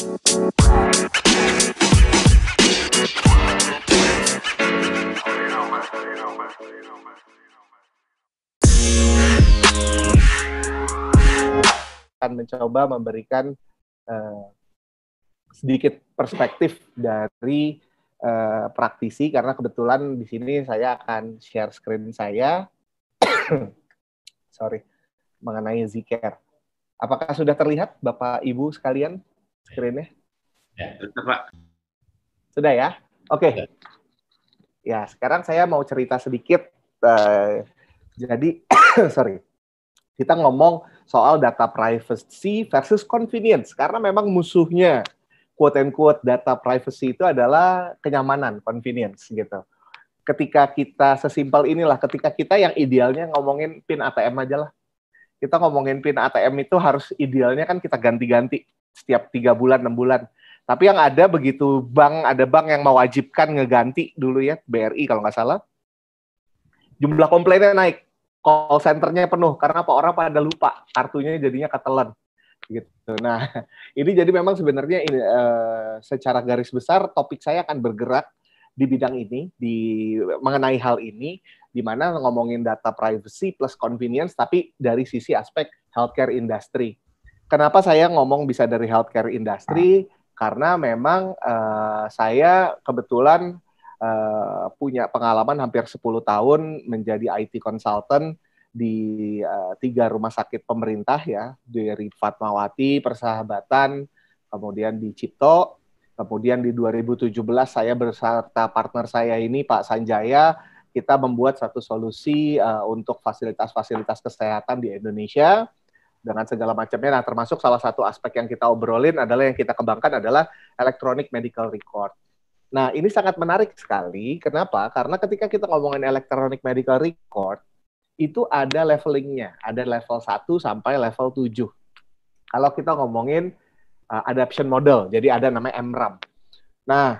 akan mencoba memberikan uh, sedikit perspektif dari uh, praktisi karena kebetulan di sini saya akan share screen saya sorry mengenai Zcare. Apakah sudah terlihat Bapak Ibu sekalian screennya? Ya, betul Pak. Sudah ya? Oke. Okay. Ya, sekarang saya mau cerita sedikit. Uh, jadi, sorry, kita ngomong soal data privacy versus convenience karena memang musuhnya quote and quote data privacy itu adalah kenyamanan, convenience gitu. Ketika kita sesimpel inilah, ketika kita yang idealnya ngomongin pin ATM aja lah. Kita ngomongin pin ATM itu harus idealnya kan kita ganti-ganti setiap tiga bulan, enam bulan. Tapi yang ada begitu bank, ada bank yang mewajibkan ngeganti dulu ya, BRI kalau nggak salah, jumlah komplainnya naik call centernya penuh karena apa orang pada lupa kartunya jadinya ketelan gitu. Nah, ini jadi memang sebenarnya ini uh, secara garis besar topik saya akan bergerak di bidang ini di mengenai hal ini di mana ngomongin data privacy plus convenience tapi dari sisi aspek healthcare industry. Kenapa saya ngomong bisa dari healthcare industry? Karena memang uh, saya kebetulan uh, punya pengalaman hampir 10 tahun menjadi IT consultant di uh, tiga rumah sakit pemerintah ya, dari Fatmawati, Persahabatan, kemudian di Cipto, kemudian di 2017 saya beserta partner saya ini Pak Sanjaya, kita membuat satu solusi uh, untuk fasilitas-fasilitas kesehatan di Indonesia dengan segala macamnya. Nah, termasuk salah satu aspek yang kita obrolin adalah yang kita kembangkan adalah electronic medical record. Nah, ini sangat menarik sekali. Kenapa? Karena ketika kita ngomongin electronic medical record, itu ada levelingnya. Ada level 1 sampai level 7. Kalau kita ngomongin uh, adoption model, jadi ada namanya MRAM. Nah,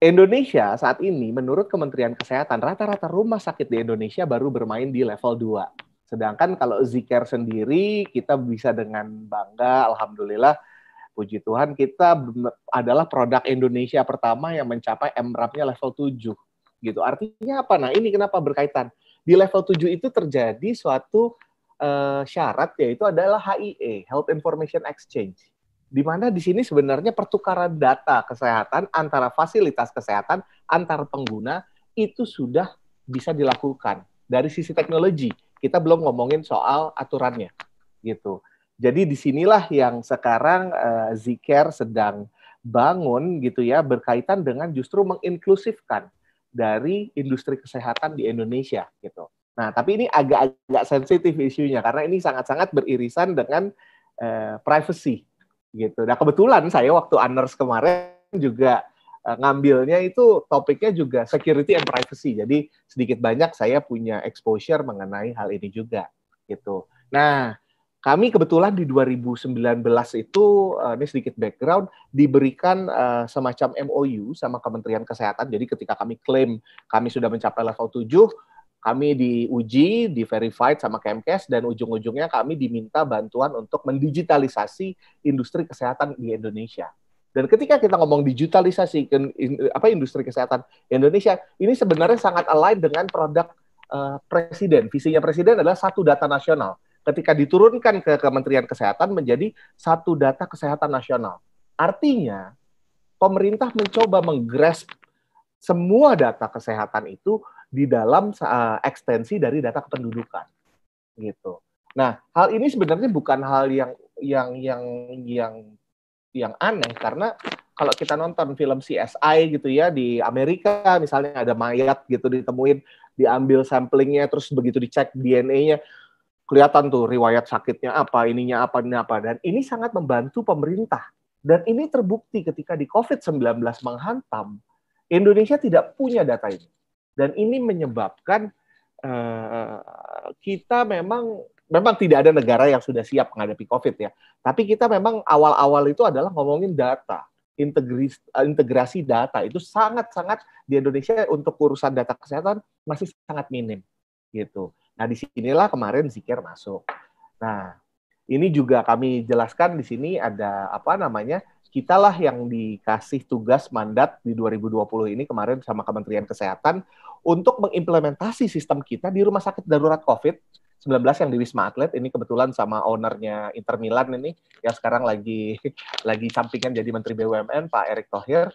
Indonesia saat ini menurut Kementerian Kesehatan rata-rata rumah sakit di Indonesia baru bermain di level 2. Sedangkan kalau Zcare sendiri kita bisa dengan bangga alhamdulillah puji Tuhan kita adalah produk Indonesia pertama yang mencapai MRAP-nya level 7 gitu. Artinya apa? Nah, ini kenapa berkaitan. Di level 7 itu terjadi suatu uh, syarat yaitu adalah HIE, Health Information Exchange. Di mana di sini sebenarnya pertukaran data kesehatan antara fasilitas kesehatan antar pengguna itu sudah bisa dilakukan dari sisi teknologi. Kita belum ngomongin soal aturannya gitu. Jadi di sinilah yang sekarang uh, Zcare sedang bangun gitu ya berkaitan dengan justru menginklusifkan dari industri kesehatan di Indonesia gitu. Nah, tapi ini agak-agak sensitif isunya karena ini sangat-sangat beririsan dengan uh, privacy gitu. Nah, kebetulan saya waktu honors kemarin juga ngambilnya itu topiknya juga security and privacy. Jadi sedikit banyak saya punya exposure mengenai hal ini juga gitu. Nah, kami kebetulan di 2019 itu uh, ini sedikit background diberikan uh, semacam MOU sama Kementerian Kesehatan. Jadi ketika kami klaim kami sudah mencapai level 7, kami diuji, di verified sama Kemkes dan ujung-ujungnya kami diminta bantuan untuk mendigitalisasi industri kesehatan di Indonesia. Dan ketika kita ngomong digitalisasi apa industri kesehatan Indonesia, ini sebenarnya sangat align dengan produk uh, presiden. Visinya presiden adalah satu data nasional ketika diturunkan ke Kementerian Kesehatan menjadi satu data kesehatan nasional. Artinya, pemerintah mencoba menggrasp semua data kesehatan itu di dalam uh, ekstensi dari data kependudukan. Gitu. Nah, hal ini sebenarnya bukan hal yang yang yang yang yang aneh karena kalau kita nonton film CSI gitu ya di Amerika misalnya ada mayat gitu ditemuin diambil samplingnya terus begitu dicek DNA-nya kelihatan tuh riwayat sakitnya apa, ininya apa, ini apa. Dan ini sangat membantu pemerintah. Dan ini terbukti ketika di COVID-19 menghantam, Indonesia tidak punya data ini. Dan ini menyebabkan uh, kita memang memang tidak ada negara yang sudah siap menghadapi COVID ya. Tapi kita memang awal-awal itu adalah ngomongin data, integrasi, integrasi data itu sangat-sangat di Indonesia untuk urusan data kesehatan masih sangat minim gitu. Nah, di sinilah kemarin zikir masuk. Nah, Ini juga kami jelaskan di sini ada apa namanya? Kitalah yang dikasih tugas mandat di 2020 ini kemarin sama Kementerian Kesehatan untuk mengimplementasi sistem kita di rumah sakit darurat COVID-19 yang di Wisma Atlet ini kebetulan sama ownernya Inter Milan ini yang sekarang lagi lagi sampingan jadi Menteri BUMN Pak Erick Thohir.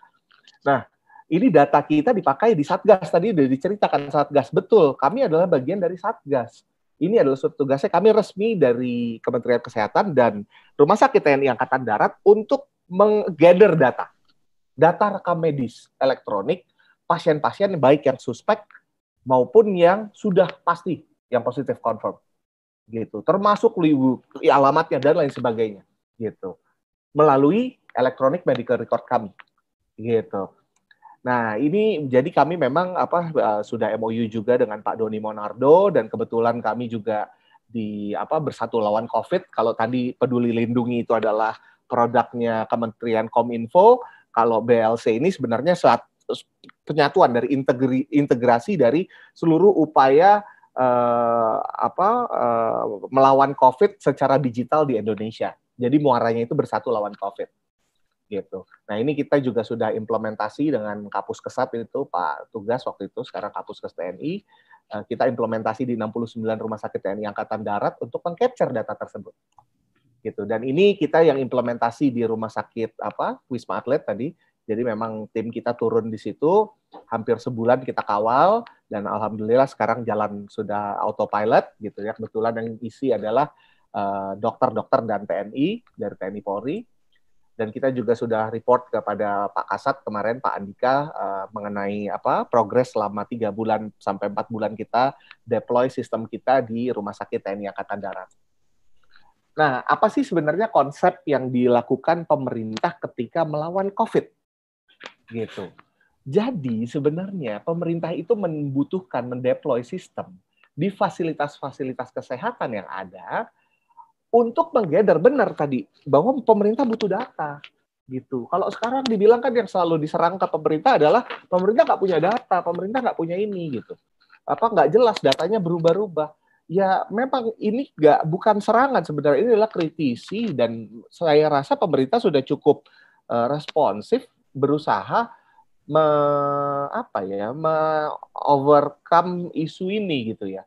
Nah, ini data kita dipakai di Satgas tadi udah diceritakan Satgas betul. Kami adalah bagian dari Satgas ini adalah suatu tugasnya kami resmi dari Kementerian Kesehatan dan Rumah Sakit TNI Angkatan Darat untuk menggather data. Data rekam medis elektronik pasien-pasien baik yang suspek maupun yang sudah pasti yang positif confirm gitu. Termasuk alamatnya dan lain sebagainya gitu. Melalui elektronik medical record kami gitu. Nah, ini jadi kami memang apa uh, sudah MOU juga dengan Pak Doni Monardo dan kebetulan kami juga di apa bersatu lawan Covid. Kalau tadi Peduli Lindungi itu adalah produknya Kementerian Kominfo, kalau BLC ini sebenarnya saat penyatuan dari integri, integrasi dari seluruh upaya uh, apa uh, melawan Covid secara digital di Indonesia. Jadi muaranya itu bersatu lawan Covid. Gitu. Nah ini kita juga sudah implementasi dengan Kapus Kesat itu Pak Tugas waktu itu sekarang Kapus Kes TNI eh, kita implementasi di 69 rumah sakit TNI Angkatan Darat untuk mengcapture data tersebut. Gitu. Dan ini kita yang implementasi di rumah sakit apa Wisma Atlet tadi. Jadi memang tim kita turun di situ hampir sebulan kita kawal dan alhamdulillah sekarang jalan sudah autopilot gitu ya kebetulan yang isi adalah eh, dokter-dokter uh, dan TNI dari TNI Polri dan kita juga sudah report kepada Pak Kasat kemarin Pak Andika uh, mengenai apa progres selama tiga bulan sampai empat bulan kita deploy sistem kita di Rumah Sakit TNI Angkatan Darat. Nah, apa sih sebenarnya konsep yang dilakukan pemerintah ketika melawan COVID? Gitu. Jadi sebenarnya pemerintah itu membutuhkan mendeploy sistem di fasilitas-fasilitas kesehatan yang ada untuk menggather benar tadi bahwa pemerintah butuh data gitu. Kalau sekarang dibilang kan yang selalu diserang ke pemerintah adalah pemerintah nggak punya data, pemerintah nggak punya ini gitu. Apa nggak jelas datanya berubah-ubah. Ya memang ini nggak bukan serangan sebenarnya ini adalah kritisi dan saya rasa pemerintah sudah cukup uh, responsif berusaha me, apa ya me overcome isu ini gitu ya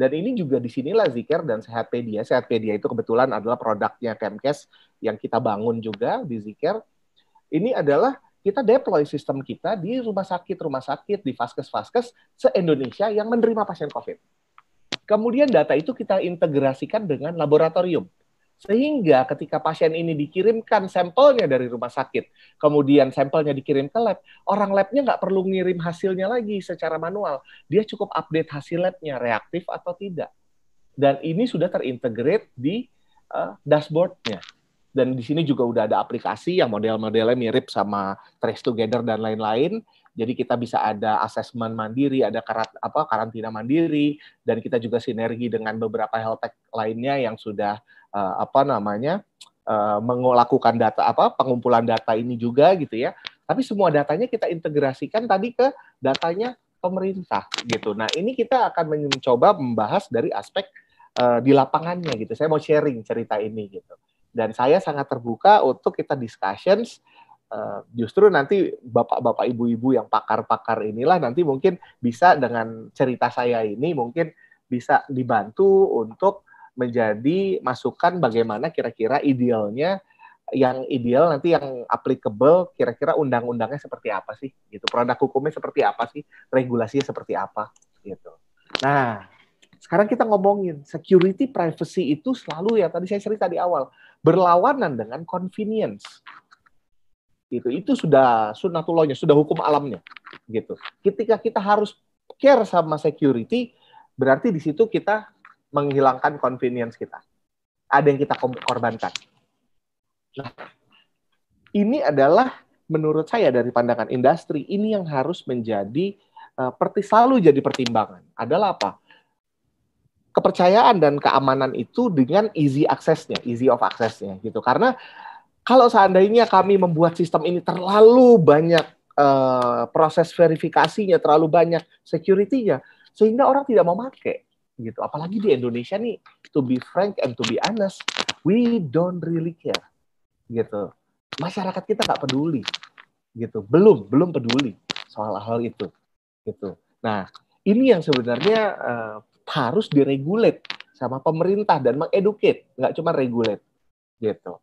dan ini juga di sinilah Zikir dan Sehatpedia. Sehatpedia itu kebetulan adalah produknya Kemkes yang kita bangun juga di Zikir. Ini adalah kita deploy sistem kita di rumah sakit-rumah sakit, di vaskes-vaskes se-Indonesia yang menerima pasien COVID. Kemudian data itu kita integrasikan dengan laboratorium. Sehingga ketika pasien ini dikirimkan sampelnya dari rumah sakit, kemudian sampelnya dikirim ke lab, orang labnya nggak perlu ngirim hasilnya lagi secara manual. Dia cukup update hasil labnya, reaktif atau tidak. Dan ini sudah terintegrate di uh, dashboardnya. Dan di sini juga udah ada aplikasi yang model-modelnya mirip sama Trace Together dan lain-lain. Jadi kita bisa ada asesmen mandiri, ada karat, apa karantina mandiri, dan kita juga sinergi dengan beberapa health tech lainnya yang sudah uh, apa namanya uh, data apa pengumpulan data ini juga gitu ya. Tapi semua datanya kita integrasikan tadi ke datanya pemerintah gitu. Nah ini kita akan mencoba membahas dari aspek uh, di lapangannya gitu. Saya mau sharing cerita ini gitu. Dan saya sangat terbuka untuk kita discussions Uh, justru nanti bapak-bapak ibu-ibu yang pakar-pakar inilah nanti mungkin bisa dengan cerita saya ini mungkin bisa dibantu untuk menjadi masukan bagaimana kira-kira idealnya yang ideal nanti yang applicable kira-kira undang-undangnya seperti apa sih gitu. Produk hukumnya seperti apa sih regulasinya seperti apa gitu. Nah sekarang kita ngomongin security privacy itu selalu ya tadi saya cerita di awal berlawanan dengan convenience itu itu sudah sunatullahnya sudah hukum alamnya gitu ketika kita harus care sama security berarti di situ kita menghilangkan convenience kita. Ada yang kita korbankan. Nah, ini adalah menurut saya dari pandangan industri ini yang harus menjadi uh, selalu jadi pertimbangan. Adalah apa? Kepercayaan dan keamanan itu dengan easy access-nya, easy of access-nya gitu. Karena kalau seandainya kami membuat sistem ini terlalu banyak uh, proses verifikasinya, terlalu banyak security-nya, sehingga orang tidak mau pakai gitu. Apalagi di Indonesia nih, to be frank and to be honest, we don't really care gitu. Masyarakat kita nggak peduli gitu. Belum belum peduli soal hal itu gitu. Nah ini yang sebenarnya uh, harus diregulate sama pemerintah dan mengeducate nggak cuma regulate gitu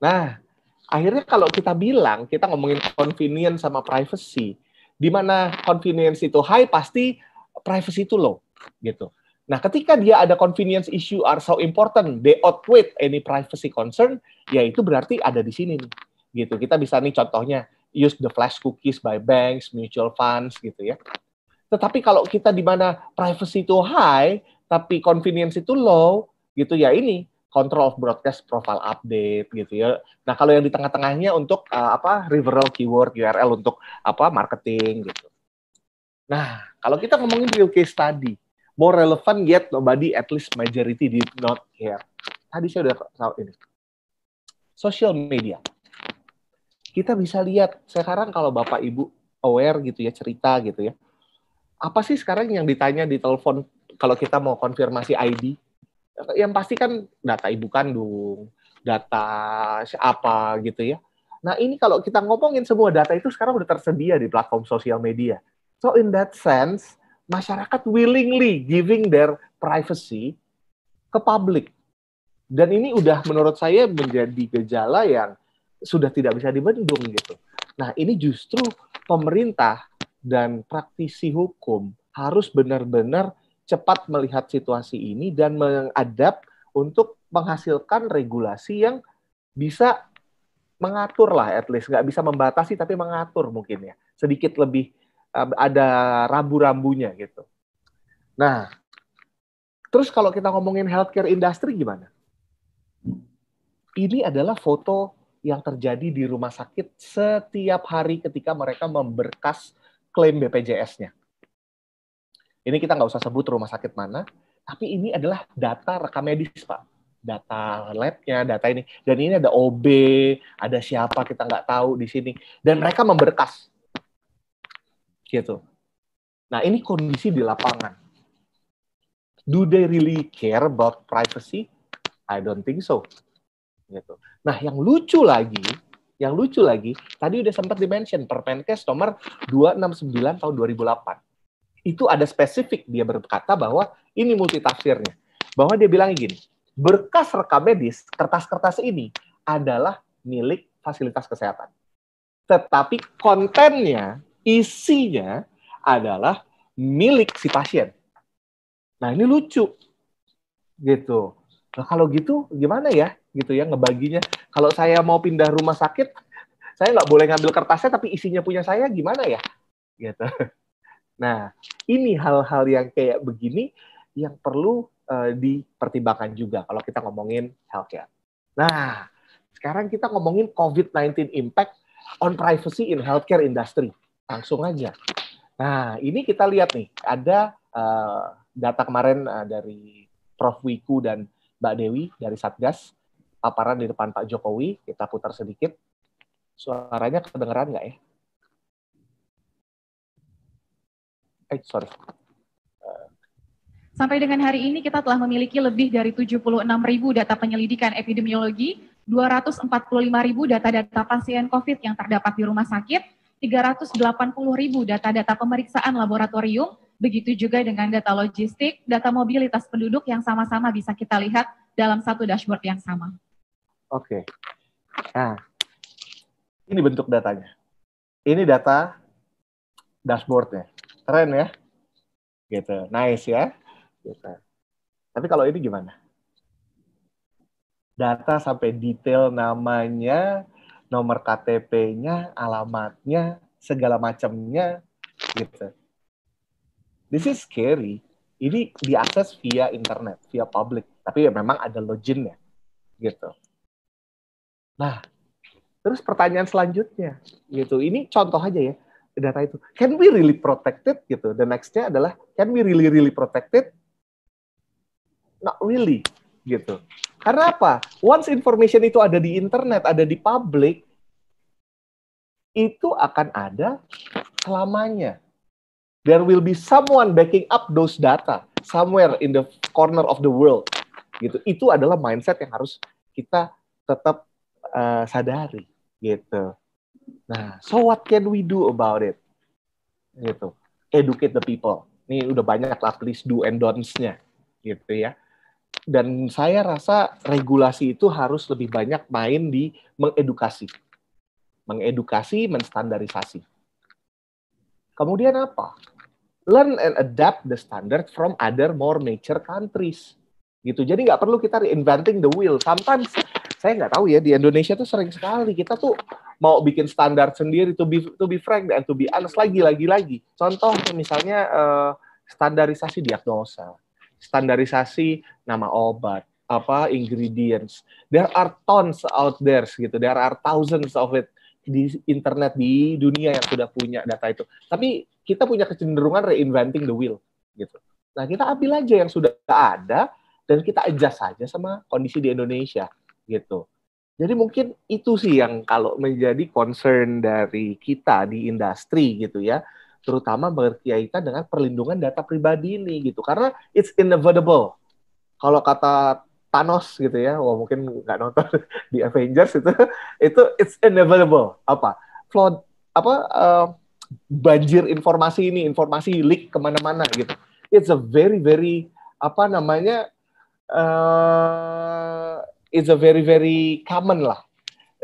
nah akhirnya kalau kita bilang kita ngomongin convenience sama privacy di mana convenience itu high pasti privacy itu low gitu Nah, ketika dia ada convenience issue are so important, they outweigh any privacy concern, ya itu berarti ada di sini nih. Gitu. Kita bisa nih contohnya use the flash cookies by banks, mutual funds gitu ya. Tetapi kalau kita di mana privacy itu high, tapi convenience itu low, gitu ya ini control of broadcast profile update gitu ya. Nah, kalau yang di tengah-tengahnya untuk uh, apa referral keyword URL untuk apa marketing gitu. Nah, kalau kita ngomongin real case study, more relevant yet nobody at least majority did not care. Tadi saya udah tahu ini. Social media. Kita bisa lihat sekarang kalau Bapak Ibu aware gitu ya, cerita gitu ya. Apa sih sekarang yang ditanya di telepon kalau kita mau konfirmasi ID? Yang pasti kan data ibu kandung, data siapa gitu ya. Nah ini kalau kita ngomongin semua data itu sekarang udah tersedia di platform sosial media. So in that sense, masyarakat willingly giving their privacy ke publik. Dan ini udah menurut saya menjadi gejala yang sudah tidak bisa dibendung gitu. Nah, ini justru pemerintah dan praktisi hukum harus benar-benar cepat melihat situasi ini dan mengadap untuk menghasilkan regulasi yang bisa mengatur lah at least nggak bisa membatasi tapi mengatur mungkin ya sedikit lebih ada rambu-rambunya gitu. Nah, terus kalau kita ngomongin healthcare industry gimana? Ini adalah foto yang terjadi di rumah sakit setiap hari ketika mereka memberkas klaim BPJS-nya. Ini kita nggak usah sebut rumah sakit mana, tapi ini adalah data rekam medis, Pak. Data labnya, data ini. Dan ini ada OB, ada siapa kita nggak tahu di sini. Dan mereka memberkas gitu. Nah, ini kondisi di lapangan. Do they really care about privacy? I don't think so. Gitu. Nah, yang lucu lagi, yang lucu lagi, tadi udah sempat dimention Permenkes nomor 269 tahun 2008. Itu ada spesifik dia berkata bahwa ini multitafsirnya. Bahwa dia bilang gini, berkas rekam medis, kertas-kertas ini adalah milik fasilitas kesehatan. Tetapi kontennya isinya adalah milik si pasien. Nah ini lucu, gitu. Nah kalau gitu gimana ya, gitu ya ngebaginya. Kalau saya mau pindah rumah sakit, saya nggak boleh ngambil kertasnya tapi isinya punya saya gimana ya, gitu. Nah ini hal-hal yang kayak begini yang perlu uh, dipertimbangkan juga kalau kita ngomongin healthcare. Nah sekarang kita ngomongin COVID-19 impact on privacy in healthcare industry langsung aja. Nah, ini kita lihat nih, ada uh, data kemarin uh, dari Prof. Wiku dan Mbak Dewi dari Satgas, paparan di depan Pak Jokowi, kita putar sedikit. Suaranya kedengeran nggak ya? Eh, sorry. Sampai dengan hari ini kita telah memiliki lebih dari 76 ribu data penyelidikan epidemiologi, 245 ribu data-data pasien COVID yang terdapat di rumah sakit, 380 ribu data-data pemeriksaan laboratorium, begitu juga dengan data logistik, data mobilitas penduduk yang sama-sama bisa kita lihat dalam satu dashboard yang sama. Oke. Nah, ini bentuk datanya. Ini data dashboardnya. Keren ya? Gitu. Nice ya? Gitu. Tapi kalau ini gimana? Data sampai detail namanya, nomor KTP-nya, alamatnya, segala macamnya gitu. This is scary. Ini diakses via internet, via public, tapi ya memang ada loginnya gitu. Nah, terus pertanyaan selanjutnya gitu. Ini contoh aja ya data itu. Can we really protected gitu? The nextnya adalah can we really really protected? Not really gitu. Karena apa? Once information itu ada di internet, ada di public, itu akan ada selamanya. There will be someone backing up those data somewhere in the corner of the world. Gitu. Itu adalah mindset yang harus kita tetap uh, sadari gitu. Nah, so what can we do about it? Gitu. Educate the people. Ini udah banyak lah please do and don'ts-nya gitu ya. Dan saya rasa regulasi itu harus lebih banyak main di mengedukasi. Mengedukasi, menstandarisasi. Kemudian apa? Learn and adapt the standard from other more mature countries. Gitu. Jadi nggak perlu kita reinventing the wheel. Sometimes saya nggak tahu ya di Indonesia tuh sering sekali kita tuh mau bikin standar sendiri to be to be frank and to be honest lagi lagi lagi. Contoh misalnya uh, standarisasi diagnosa, standarisasi nama obat, apa ingredients. There are tons out there gitu. There are thousands of it di internet di dunia yang sudah punya data itu. Tapi kita punya kecenderungan reinventing the wheel gitu. Nah, kita ambil aja yang sudah ada dan kita adjust saja sama kondisi di Indonesia gitu. Jadi mungkin itu sih yang kalau menjadi concern dari kita di industri gitu ya, terutama berkaitan dengan perlindungan data pribadi ini gitu, karena it's inevitable. Kalau kata Thanos gitu ya, wah mungkin nggak nonton di Avengers itu, itu it's inevitable apa flood apa uh, banjir informasi ini, informasi leak ke mana-mana gitu. It's a very very apa namanya uh, it's a very very common lah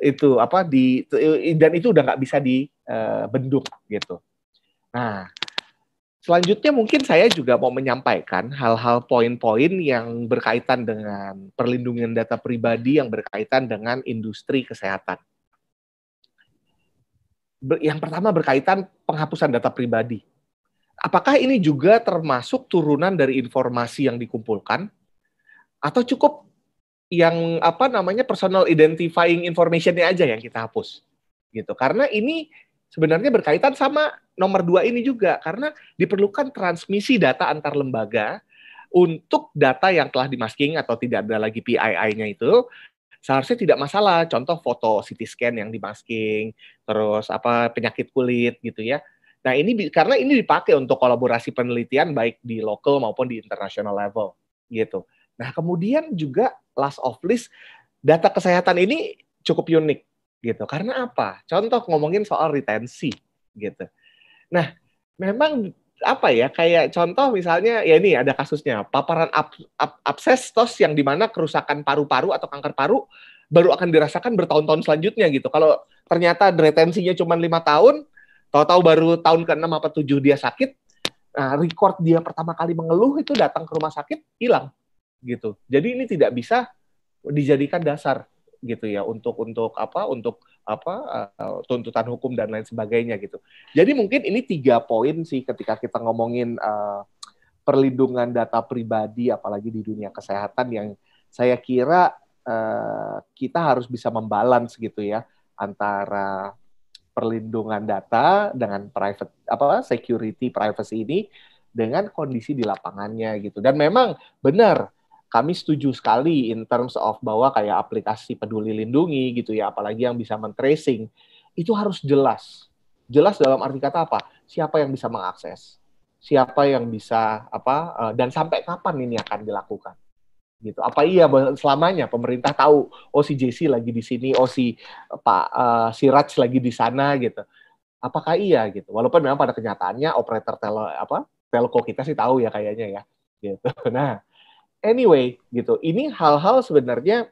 itu apa di dan itu udah nggak bisa dibendung uh, gitu. Nah, selanjutnya mungkin saya juga mau menyampaikan hal-hal poin-poin yang berkaitan dengan perlindungan data pribadi yang berkaitan dengan industri kesehatan. Yang pertama berkaitan penghapusan data pribadi. Apakah ini juga termasuk turunan dari informasi yang dikumpulkan atau cukup yang apa namanya personal identifying informationnya aja yang kita hapus gitu. Karena ini sebenarnya berkaitan sama nomor dua ini juga karena diperlukan transmisi data antar lembaga untuk data yang telah dimasking atau tidak ada lagi PII-nya itu seharusnya tidak masalah. Contoh foto CT scan yang dimasking terus apa penyakit kulit gitu ya. Nah ini karena ini dipakai untuk kolaborasi penelitian baik di lokal maupun di international level gitu Nah, kemudian juga last of list data kesehatan ini cukup unik gitu. Karena apa? Contoh ngomongin soal retensi gitu. Nah, memang apa ya kayak contoh misalnya ya ini ada kasusnya paparan ab, ab, abses yang di mana kerusakan paru-paru atau kanker paru baru akan dirasakan bertahun-tahun selanjutnya gitu. Kalau ternyata retensinya cuma lima tahun, tahu-tahu baru tahun ke-6 apa 7 dia sakit, nah, record dia pertama kali mengeluh itu datang ke rumah sakit hilang gitu. Jadi ini tidak bisa dijadikan dasar gitu ya untuk untuk apa untuk apa uh, tuntutan hukum dan lain sebagainya gitu. Jadi mungkin ini tiga poin sih ketika kita ngomongin uh, perlindungan data pribadi apalagi di dunia kesehatan yang saya kira uh, kita harus bisa membalance gitu ya antara perlindungan data dengan private apa security privacy ini dengan kondisi di lapangannya gitu. Dan memang benar kami setuju sekali in terms of bahwa kayak aplikasi peduli lindungi gitu ya, apalagi yang bisa men-tracing, itu harus jelas. Jelas dalam arti kata apa? Siapa yang bisa mengakses? Siapa yang bisa apa uh, dan sampai kapan ini akan dilakukan? Gitu. Apa iya selamanya pemerintah tahu oh si JC lagi di sini, oh si Pak uh, si Raj lagi di sana gitu. Apakah iya gitu? Walaupun memang pada kenyataannya operator tele apa telco kita sih tahu ya kayaknya ya gitu. Nah, anyway gitu ini hal-hal sebenarnya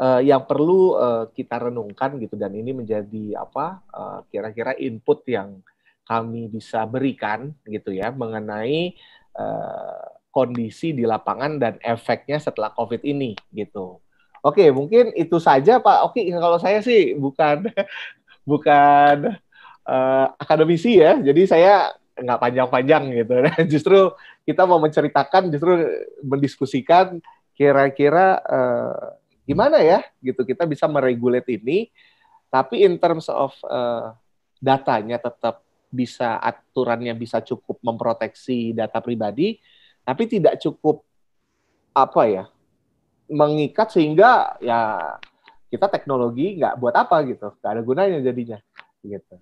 uh, yang perlu uh, kita renungkan gitu dan ini menjadi apa uh, kira-kira input yang kami bisa berikan gitu ya mengenai uh, kondisi di lapangan dan efeknya setelah COVID ini gitu. Oke, mungkin itu saja Pak. Oke, kalau saya sih bukan bukan uh, akademisi ya, jadi saya nggak panjang-panjang gitu. Nah, justru kita mau menceritakan, justru mendiskusikan kira-kira uh, gimana ya gitu kita bisa meregulate ini, tapi in terms of uh, datanya tetap bisa aturannya bisa cukup memproteksi data pribadi, tapi tidak cukup apa ya mengikat sehingga ya kita teknologi nggak buat apa gitu, nggak ada gunanya jadinya gitu.